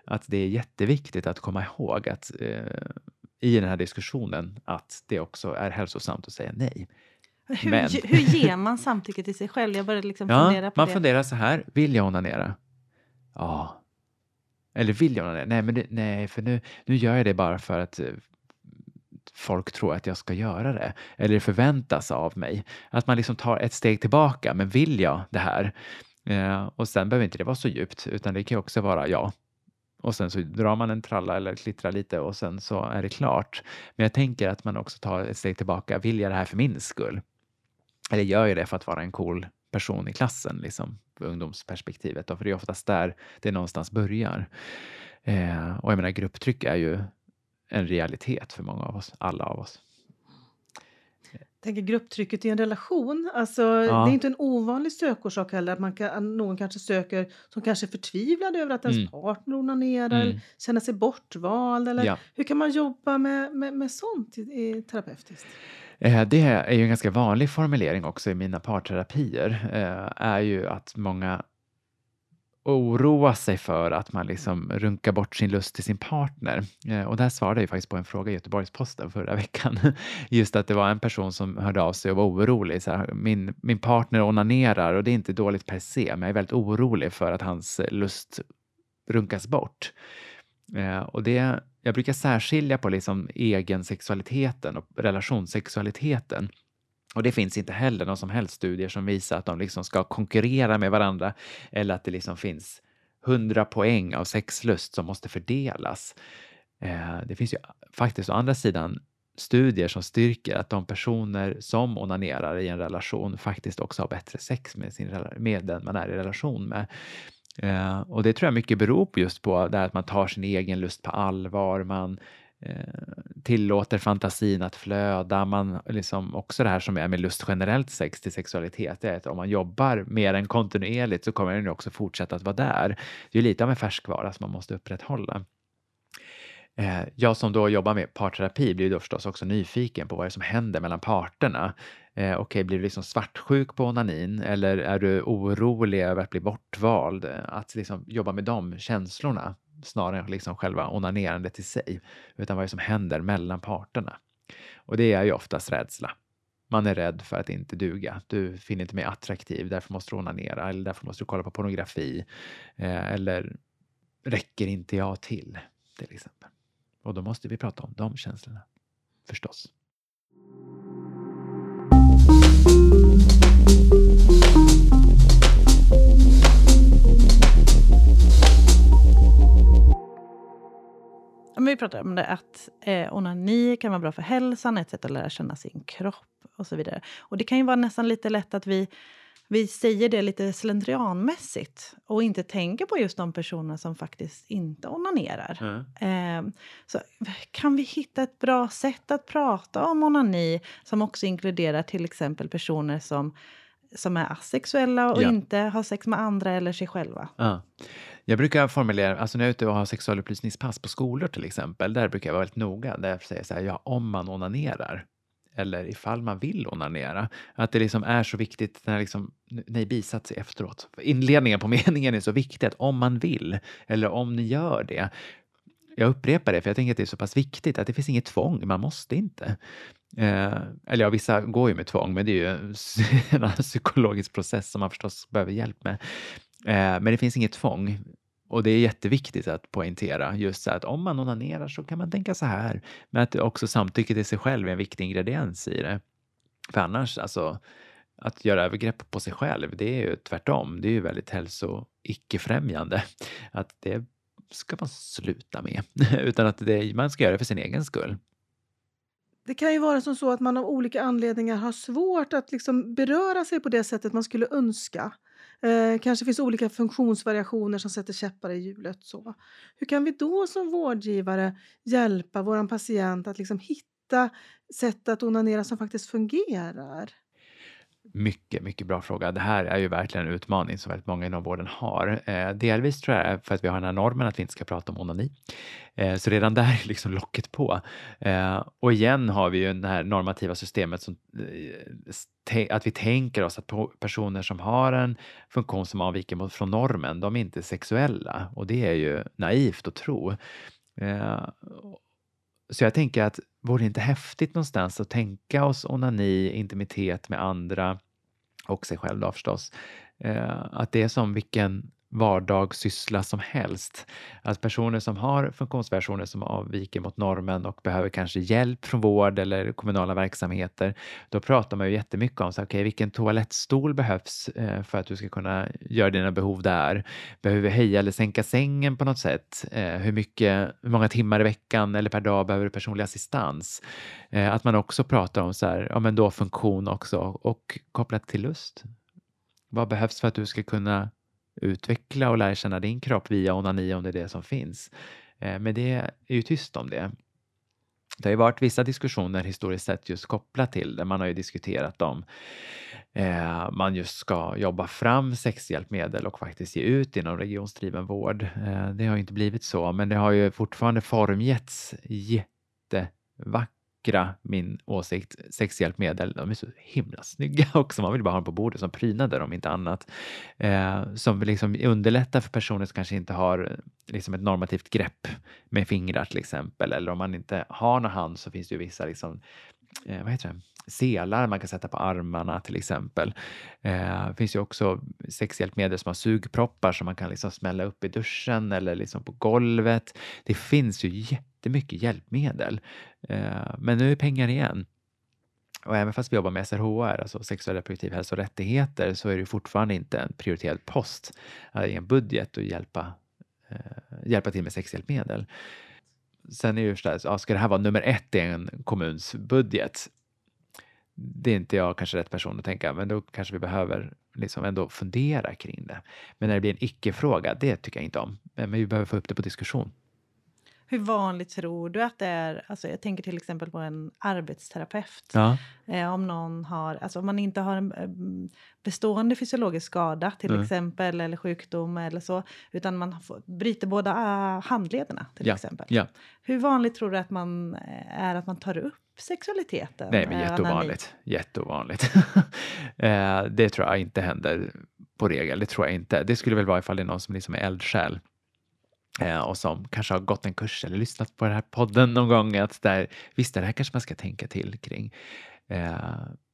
Att det är jätteviktigt att komma ihåg att eh, i den här diskussionen att det också är hälsosamt att säga nej. Hur, Men- hur ger man samtycke till sig själv? Jag började liksom Ja, fundera på man det. funderar så här, vill jag onanera? Ja. Eller vill jag onanera? Nej, men det, nej för nu, nu gör jag det bara för att eh, folk tror att jag ska göra det. Eller förväntas av mig. Att man liksom tar ett steg tillbaka, men vill jag det här? Eh, och sen behöver inte det vara så djupt, utan det kan också vara ja. Och sen så drar man en tralla eller klittrar lite och sen så är det klart. Men jag tänker att man också tar ett steg tillbaka. Vill jag det här för min skull? Eller gör jag det för att vara en cool person i klassen, liksom, ungdomsperspektivet? Då? För det är oftast där det någonstans börjar. Eh, och jag menar, grupptryck är ju en realitet för många av oss, alla av oss. Tänker grupptrycket i en relation. Alltså, Det är inte en ovanlig sökorsak heller. Att man kan, någon kanske söker som kanske är förtvivlad över att ens Mm. partner onanerar. Mm. Känner sig bortvald. Eller Ja. Hur kan man jobba med, med, med sånt i, i terapeutiskt? Eh, Det är ju en ganska vanlig formulering också i mina parterapier, eh, är ju att många oroa sig för att man liksom runkar bort sin lust till sin partner. Eh, och där svarade jag ju faktiskt på en fråga i Göteborgs-Posten förra veckan. [laughs] Just att det var en person som hörde av sig och var orolig. Så här, min, min partner onanerar och det är inte dåligt per se, men jag är väldigt orolig för att hans lust runkas bort. Eh, och det, jag brukar särskilja på liksom egensexualiteten och relationssexualiteten. Och det finns inte heller någon som helst studier som visar att de liksom ska konkurrera med varandra eller att det liksom finns 100 poäng av sexlust som måste fördelas. Eh, det finns ju faktiskt å andra sidan studier som styrker att de personer som onanerar i en relation faktiskt också har bättre sex med, sin, med den man är i relation med. Eh, och det tror jag mycket beror på just på det här att man tar sin egen lust på allvar, man Eh, tillåter fantasin att flöda, man liksom också det här som är med lust generellt sex till sexualitet, det är att om man jobbar mer än kontinuerligt så kommer den också fortsätta att vara där. Det är ju lite av en färskvara som man måste upprätthålla. Eh, jag som då jobbar med parterapi blir då förstås också nyfiken på vad det är som händer mellan parterna. Eh, Okej, blir du liksom svartsjuk på onanin eller är du orolig över att bli bortvald? Eh, att liksom jobba med de känslorna snarare än liksom själva onanerandet i sig. Utan vad som händer mellan parterna. Och det är ju oftast rädsla. Man är rädd för att inte duga. Du finner inte mig attraktiv, därför måste du onanera eller därför måste du kolla på pornografi. Eh, eller räcker inte jag till, till exempel. Och då måste vi prata om de känslorna, förstås. Ja, men vi pratar om det att eh, onani kan vara bra för hälsan, ett sätt att lära känna sin kropp och så vidare. Och det kan ju vara nästan lite lätt att vi, vi säger det lite slentrianmässigt och inte tänker på just de personer som faktiskt inte onanerar. Eh, så kan vi hitta ett bra sätt att prata om onani som också inkluderar till exempel personer som, som är asexuella och Ja. inte har sex med andra eller sig själva? Ja. Jag brukar formulera, alltså när jag är ute och har sexualupplysningspass på skolor till exempel, där brukar jag vara väldigt noga. Där jag säger så här, ja, om man onanerar eller ifall man vill onanera. Att det liksom är så viktigt när liksom, nej, bisats efteråt. Inledningen på [laughs] meningen är så viktig att om man vill eller om ni gör det. Jag upprepar det för jag tänker att det är så pass viktigt att det finns inget tvång, man måste inte. Eh, eller ja, vissa går ju med tvång, men det är ju en [laughs] psykologisk process som man förstås behöver hjälp med. Eh, men det finns inget tvång. Och det är jätteviktigt att poängtera just så att om man onanerar så kan man tänka så här. Men att också samtycke till sig själv är en viktig ingrediens i det. För annars, alltså att göra övergrepp på sig själv, det är ju tvärtom. Det är ju väldigt hälso icke-främjande. Att det ska man sluta med. [laughs] Utan att det, man ska göra det för sin egen skull. Det kan ju vara som så att man av olika anledningar har svårt att liksom beröra sig på det sättet man skulle önska. Eh, kanske finns olika funktionsvariationer som sätter käppar i hjulet. Så. Hur kan vi då som vårdgivare hjälpa vår patient att liksom hitta sätt att onanera som faktiskt fungerar? Mycket, mycket bra fråga. Det här är ju verkligen en utmaning som väldigt många inom vården har. Eh, delvis tror jag är för att vi har den här normen att vi inte ska prata om onani. Eh, så redan där är liksom locket på. Eh, och igen har vi ju det här normativa systemet som eh, att vi tänker oss att personer som har en funktion som avviker mot, från normen, de är inte sexuella och det är ju naivt att tro. Eh, så jag tänker att vore det inte häftigt någonstans att tänka oss onani, intimitet med andra och sig själv då förstås. Eh, att det är som vilken vardagssyssla som helst. Att personer som har funktionsvariationer som avviker mot normen och behöver kanske hjälp från vård eller kommunala verksamheter, då pratar man ju jättemycket om så, okay, vilken toalettstol behövs eh, för att du ska kunna göra dina behov där? Behöver vi höja eller sänka sängen på något sätt? Eh, hur, mycket, hur många timmar i veckan eller per dag behöver du personlig assistans? Eh, att man också pratar om så här, ja men då funktion också och kopplat till lust. Vad behövs för att du ska kunna utveckla och lära känna din kropp via onani om det är det som finns. Eh, men det är ju tyst om det. Det har ju varit vissa diskussioner historiskt sett just kopplat till det. Man har ju diskuterat om eh, man just ska jobba fram sexhjälpmedel och faktiskt ge ut inom regionsdriven vård. Eh, det har ju inte blivit så, men det har ju fortfarande formgetts jättevackert vackra, min åsikt, sexhjälpmedel. De är så himla snygga [laughs] också. Man vill bara ha dem på bordet som prydnader om inte annat. Eh, som liksom underlättar för personer som kanske inte har liksom ett normativt grepp med fingrar till exempel. Eller om man inte har någon hand så finns det ju vissa liksom, eh, vad heter det? Selar man kan sätta på armarna till exempel. Eh, det finns ju också sexhjälpmedel som har sugproppar som man kan liksom smälla upp i duschen eller liksom på golvet. Det finns ju jättemycket hjälpmedel. Eh, men nu är pengar igen. Och även fast vi jobbar med SRHR, alltså sexuell reproduktiv hälsa och rättigheter, så är det fortfarande inte en prioriterad post i en budget att hjälpa, eh, hjälpa till med sexhjälpmedel. Sen är det ju så här, ja, ska det här vara nummer ett i en kommuns budget? Det är inte jag kanske rätt person att tänka, men då kanske vi behöver liksom ändå fundera kring det. Men när det blir en icke-fråga, det tycker jag inte om. Men vi behöver få upp det på diskussion. Hur vanligt tror du att det är? Alltså jag tänker till exempel på en arbetsterapeut. Ja. Eh, om någon har, alltså om man inte har en eh, bestående fysiologisk skada till mm. exempel eller sjukdom eller så, utan man får, bryter båda uh, handlederna till ja. exempel. Ja. Hur vanligt tror du att man eh, är att man tar upp sexualiteten? Nej, men jätteovanligt. Jätteovanligt. [laughs] det tror jag inte händer på regel. Det tror jag inte. Det skulle väl vara ifall det är någon som liksom är eldsjäl Eh, och som kanske har gått en kurs eller lyssnat på den här podden någon gång. Att där, visst, det här kanske man ska tänka till kring. Eh,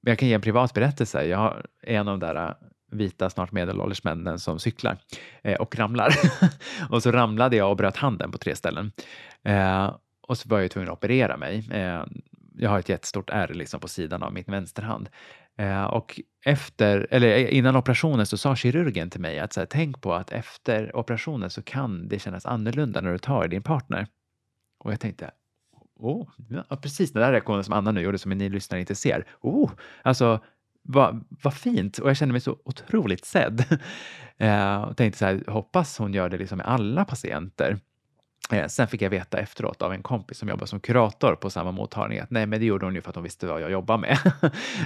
jag kan ge en privat berättelse. Jag är en av de där eh, vita, snart medelålders männen som cyklar eh, och ramlar. [laughs] och så ramlade jag och bröt handen på tre ställen. Eh, och så var jag tvungen att operera mig. Jag har ett jättestort ärr liksom på sidan av min vänsterhand. Eh, och efter, eller eh, innan operationen så sa kirurgen till mig att så här, tänk på att efter operationen så kan det kännas annorlunda när du tar i din partner. Och jag tänkte, oh, ja, precis den där reaktionen som Anna nu gjorde som ni lyssnare inte ser. Oh, alltså vad, vad fint och jag kände mig så otroligt sedd. [laughs] Eh, och tänkte så här, hoppas hon gör det liksom med alla patienter. Eh, sen fick jag veta efteråt av en kompis som jobbar som kurator på samma mottagning att nej, men det gjorde hon ju för att hon visste vad jag jobbar med.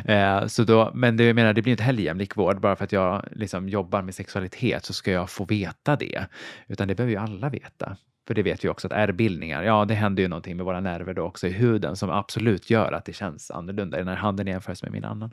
[laughs] eh, så då, men det, jag menar, det blir inte heller jämlik vård. Bara för att jag liksom jobbar med sexualitet så ska jag få veta det. Utan det behöver ju alla veta. För det vet vi också att ärrbildningar, ja det händer ju någonting med våra nerver då också i huden som absolut gör att det känns annorlunda. Den här handen jämförs med min annan.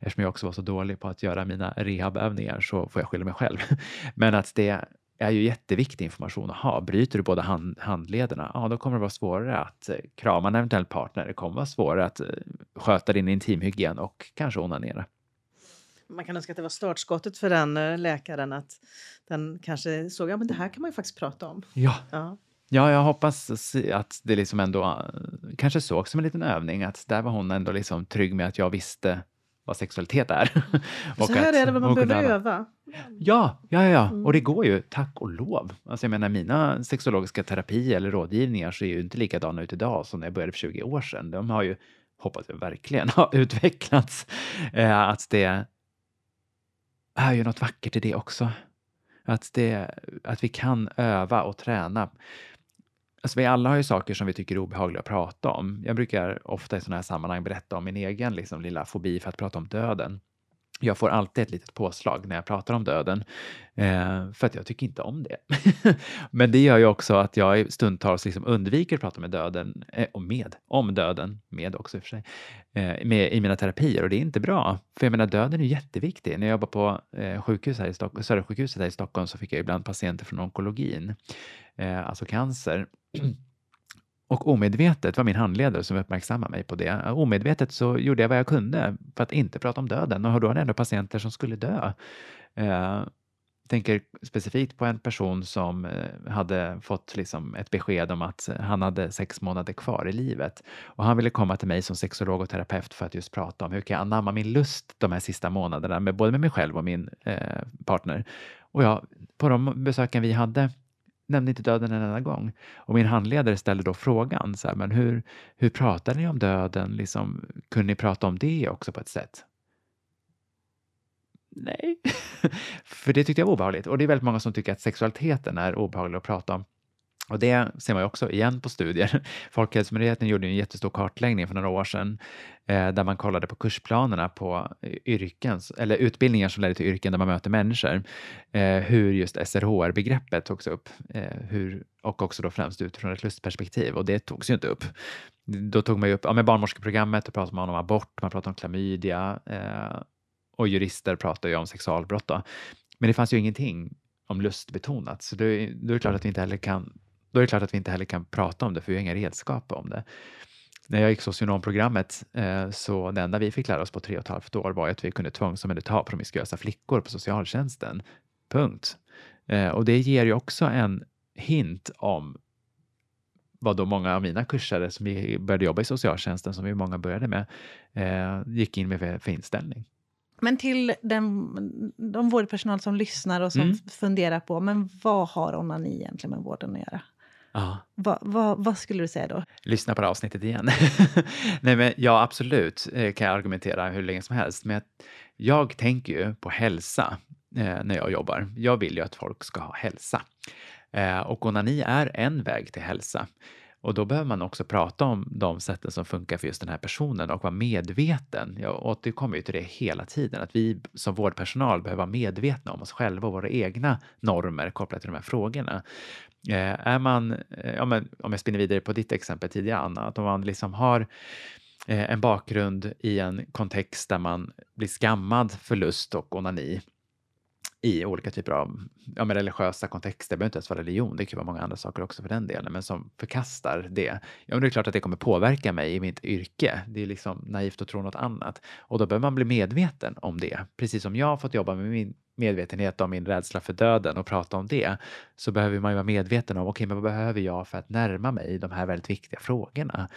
Eftersom jag också var så dålig på att göra mina rehabövningar så får jag skylla mig själv. [laughs] Men att det är ju jätteviktig information att ha. Bryter du båda hand, handlederna, ja då kommer det vara svårare att eh, krama en eventuell partner. Det kommer vara svårare att eh, sköta din intimhygien och kanske onanera. Man kan önska att det var startskottet för den eh, läkaren att den kanske såg, ja men det här kan man ju faktiskt prata om. Ja. ja. Ja, jag hoppas att det liksom ändå kanske såg som en liten övning att där var hon ändå liksom trygg med att jag visste vad sexualitet är. [laughs] och så här att, är det, man behöver öva. Ja, ja, ja. Mm. och det går ju, tack och lov. Alltså jag menar, mina sexologiska terapier eller rådgivningar ser ju inte likadana ut idag som när jag började för 20 år sedan. De har ju, hoppas jag verkligen, [laughs] har utvecklats. Eh, att det är ju något vackert i det också. Att, det, att vi kan öva och träna Alltså vi alla har ju saker som vi tycker är obehagliga att prata om. Jag brukar ofta i sådana här sammanhang berätta om min egen liksom, lilla fobi för att prata om döden. jag får alltid ett litet påslag när jag pratar om döden, eh, för att jag tycker inte om det. [laughs] Men det gör ju också att jag stundtals liksom undviker att prata med döden, eh, och med, om döden, med också i och för sig, eh, med, i mina terapier och det är inte bra. För jag menar, döden är jätteviktig. När jag jobbade på eh, sjukhus här i Stock Södersjukhuset här i Stockholm så fick jag ibland patienter från onkologin, eh, alltså cancer. [clears throat] Och omedvetet var min handledare som uppmärksammade mig på det. Omedvetet så gjorde jag vad jag kunde för att inte prata om döden och då hade jag ändå patienter som skulle dö. Eh, tänker specifikt på en person som eh, hade fått liksom ett besked om att han hade sex månader kvar i livet. Och han ville komma till mig som sexolog och terapeut för att just prata om hur kan jag anamma min lust de här sista månaderna, med, både med mig själv och min eh, partner. Och ja, på de besöken vi hade nämnde inte döden en enda gång. Och min handledare ställde då frågan, så här, men hur, hur pratar ni om döden? Liksom, kunde ni prata om det också på ett sätt? Nej, [laughs] för det tyckte jag var obehagligt. Och det är väldigt många som tycker att sexualiteten är obehaglig att prata om. Och det ser man ju också igen på studier. [laughs] Folkhälsomyndigheten gjorde en jättestor kartläggning för några år sedan eh, där man kollade på kursplanerna på eh, yrken, eller utbildningar som leder till yrken där man möter människor. Eh, hur just SRHR-begreppet togs upp eh, hur, och också då främst utifrån ett lustperspektiv och det togs ju inte upp. Då tog man ju upp ja, med barnmorskeprogrammet, då pratade man om abort, man pratade om klamydia eh, och jurister pratar ju om sexualbrott. Då. Men det fanns ju ingenting om lustbetonat, så då, då är det klart att vi inte heller kan då är det klart att vi inte heller kan prata om det, för vi har inga redskap om det. När jag gick socionomprogrammet eh, så det enda vi fick lära oss på tre och ett halvt år var att vi kunde tvångsomhänderta promiskuösa flickor på socialtjänsten. Punkt. Eh, och det ger ju också en hint om vad då många av mina kursare som började jobba i socialtjänsten, som vi många började med, eh, gick in med för, för inställning. Men till den, de vårdpersonal som lyssnar och som mm. funderar på men vad har onani egentligen med vården att göra? Ja. Va, va, vad skulle du säga då? Lyssna på det avsnittet igen. [laughs] Nej, men ja, absolut eh, kan jag argumentera hur länge som helst. Men jag tänker ju på hälsa eh, när jag jobbar. Jag vill ju att folk ska ha hälsa. Eh, och onani är en väg till hälsa. Och då behöver man också prata om de sätten som funkar för just den här personen och vara medveten. Jag återkommer ju till det hela tiden, att vi som vårdpersonal behöver vara medvetna om oss själva och våra egna normer kopplat till de här frågorna. Eh, är man, eh, ja, men, om jag spinner vidare på ditt exempel tidigare Anna, att om man liksom har eh, en bakgrund i en kontext där man blir skammad för lust och onani i olika typer av ja, men religiösa kontexter, det behöver inte ens vara religion, det kan vara många andra saker också för den delen, men som förkastar det. Ja, men det är klart att det kommer påverka mig i mitt yrke. Det är liksom naivt att tro något annat. Och då behöver man bli medveten om det. Precis som jag har fått jobba med min medvetenhet om min rädsla för döden och prata om det, så behöver man ju vara medveten om, okej, okay, men vad behöver jag för att närma mig de här väldigt viktiga frågorna?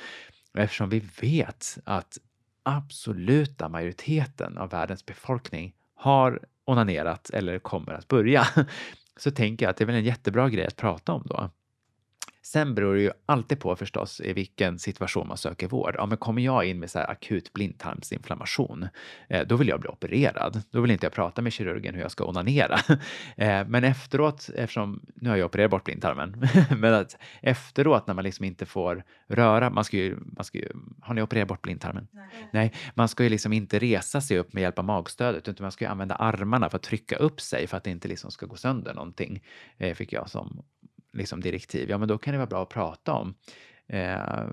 Och eftersom vi vet att absoluta majoriteten av världens befolkning har onanerat eller kommer att börja, [laughs] så tänker jag att det är väl en jättebra grej att prata om då. Sen beror det ju alltid på förstås i vilken situation man söker vård. Ja, men kommer jag in med så akut blindtarmsinflammation, eh, då vill jag bli opererad. Då vill inte jag prata med kirurgen hur jag ska onanera. [laughs] Eh, men efteråt, eftersom, nu har jag opererat bort blindtarmen, [laughs] men att efteråt när man liksom inte får röra, man ska ju, man ska ju, har ni opererat bort blindtarmen? Nej. Nej, man ska ju liksom inte resa sig upp med hjälp av magstödet, utan man ska ju använda armarna för att trycka upp sig för att det inte liksom ska gå sönder någonting, eh, fick jag som liksom direktiv, ja men då kan det vara bra att prata om eh,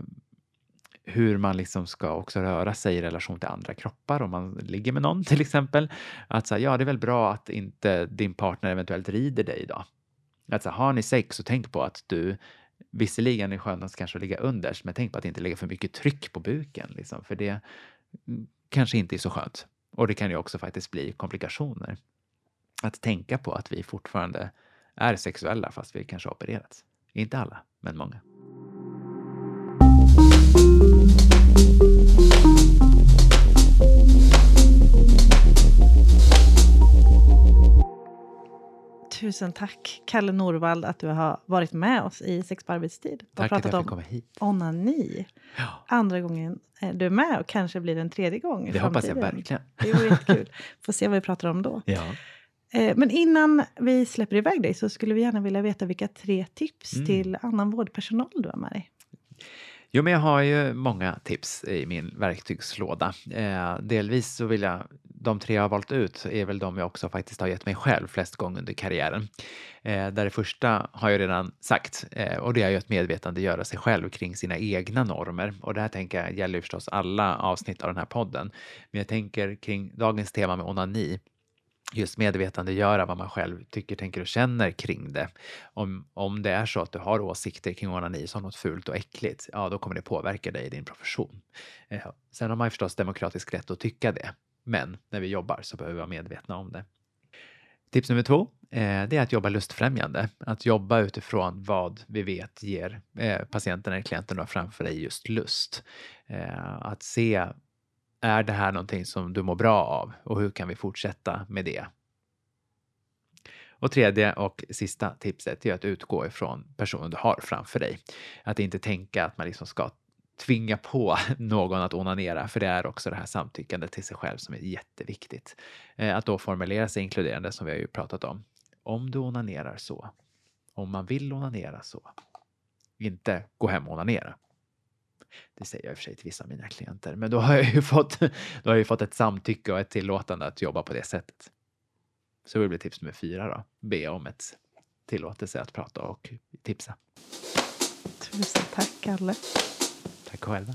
hur man liksom ska också röra sig i relation till andra kroppar om man ligger med någon [laughs] till exempel. Att säga, ja det är väl bra att inte din partner eventuellt rider dig då. Att säga, har ni sex så tänk på att du Visserligen är det skönast kanske att ligga underst, men tänk på att inte lägga för mycket tryck på buken, liksom, för det mm, kanske inte är så skönt. Och det kan ju också faktiskt bli komplikationer. Att tänka på att vi fortfarande är sexuella fast vi kanske har opererats. Inte alla, men många. Tusen tack, Kalle Norvald, att du har varit med oss i Sex på arbetstid. Och tack pratat att jag fick komma hit. onani. Ja. Andra gången du är med och kanske blir en tredje gång. Det hoppas jag verkligen. Det vore jättekul. Får se vad vi pratar om då. [laughs] Ja. Eh, men innan vi släpper iväg dig så skulle vi gärna vilja veta vilka tre tips mm. till annan vårdpersonal du har med dig. Jo, men jag har ju många tips i min verktygslåda. Eh, delvis så vill jag de tre jag har valt ut är väl de jag också faktiskt har gett mig själv flest gånger under karriären. Eh, där det första har jag redan sagt eh, och det är ju att medvetandegöra sig själv kring sina egna normer. Och det här tänker jag gäller förstås alla avsnitt av den här podden. Men jag tänker kring dagens tema med onani just medvetandegöra vad man själv tycker, tänker och känner kring det. Om, om det är så att du har åsikter kring onani som något fult och äckligt, ja då kommer det påverka dig i din profession. Eh, sen har man ju förstås demokratisk rätt att tycka det, men när vi jobbar så behöver vi vara medvetna om det. Tips nummer två, eh, det är att jobba lustfrämjande. Att jobba utifrån vad vi vet ger eh, patienten eller klienten framför dig just lust. Eh, att se är det här någonting som du mår bra av och hur kan vi fortsätta med det? Och tredje och sista tipset är att utgå ifrån personen du har framför dig. Att inte tänka att man liksom ska tvinga på [laughs] någon att onanera, för det är också det här samtyckandet till sig själv som är jätteviktigt. Eh, att då formulera sig inkluderande som vi har ju pratat om. Om du onanerar så. Om man vill onanera så. Inte gå hem och onanera. Det säger jag i och för sig till vissa av mina klienter, men då har jag ju [laughs] fått, då har jag fått ett samtycke och ett tillåtande att jobba på det sättet. Så det blir tips nummer fyra då. Be om ett tillåtelse att prata och tipsa. Tusen tack, Kalle. Tack själva.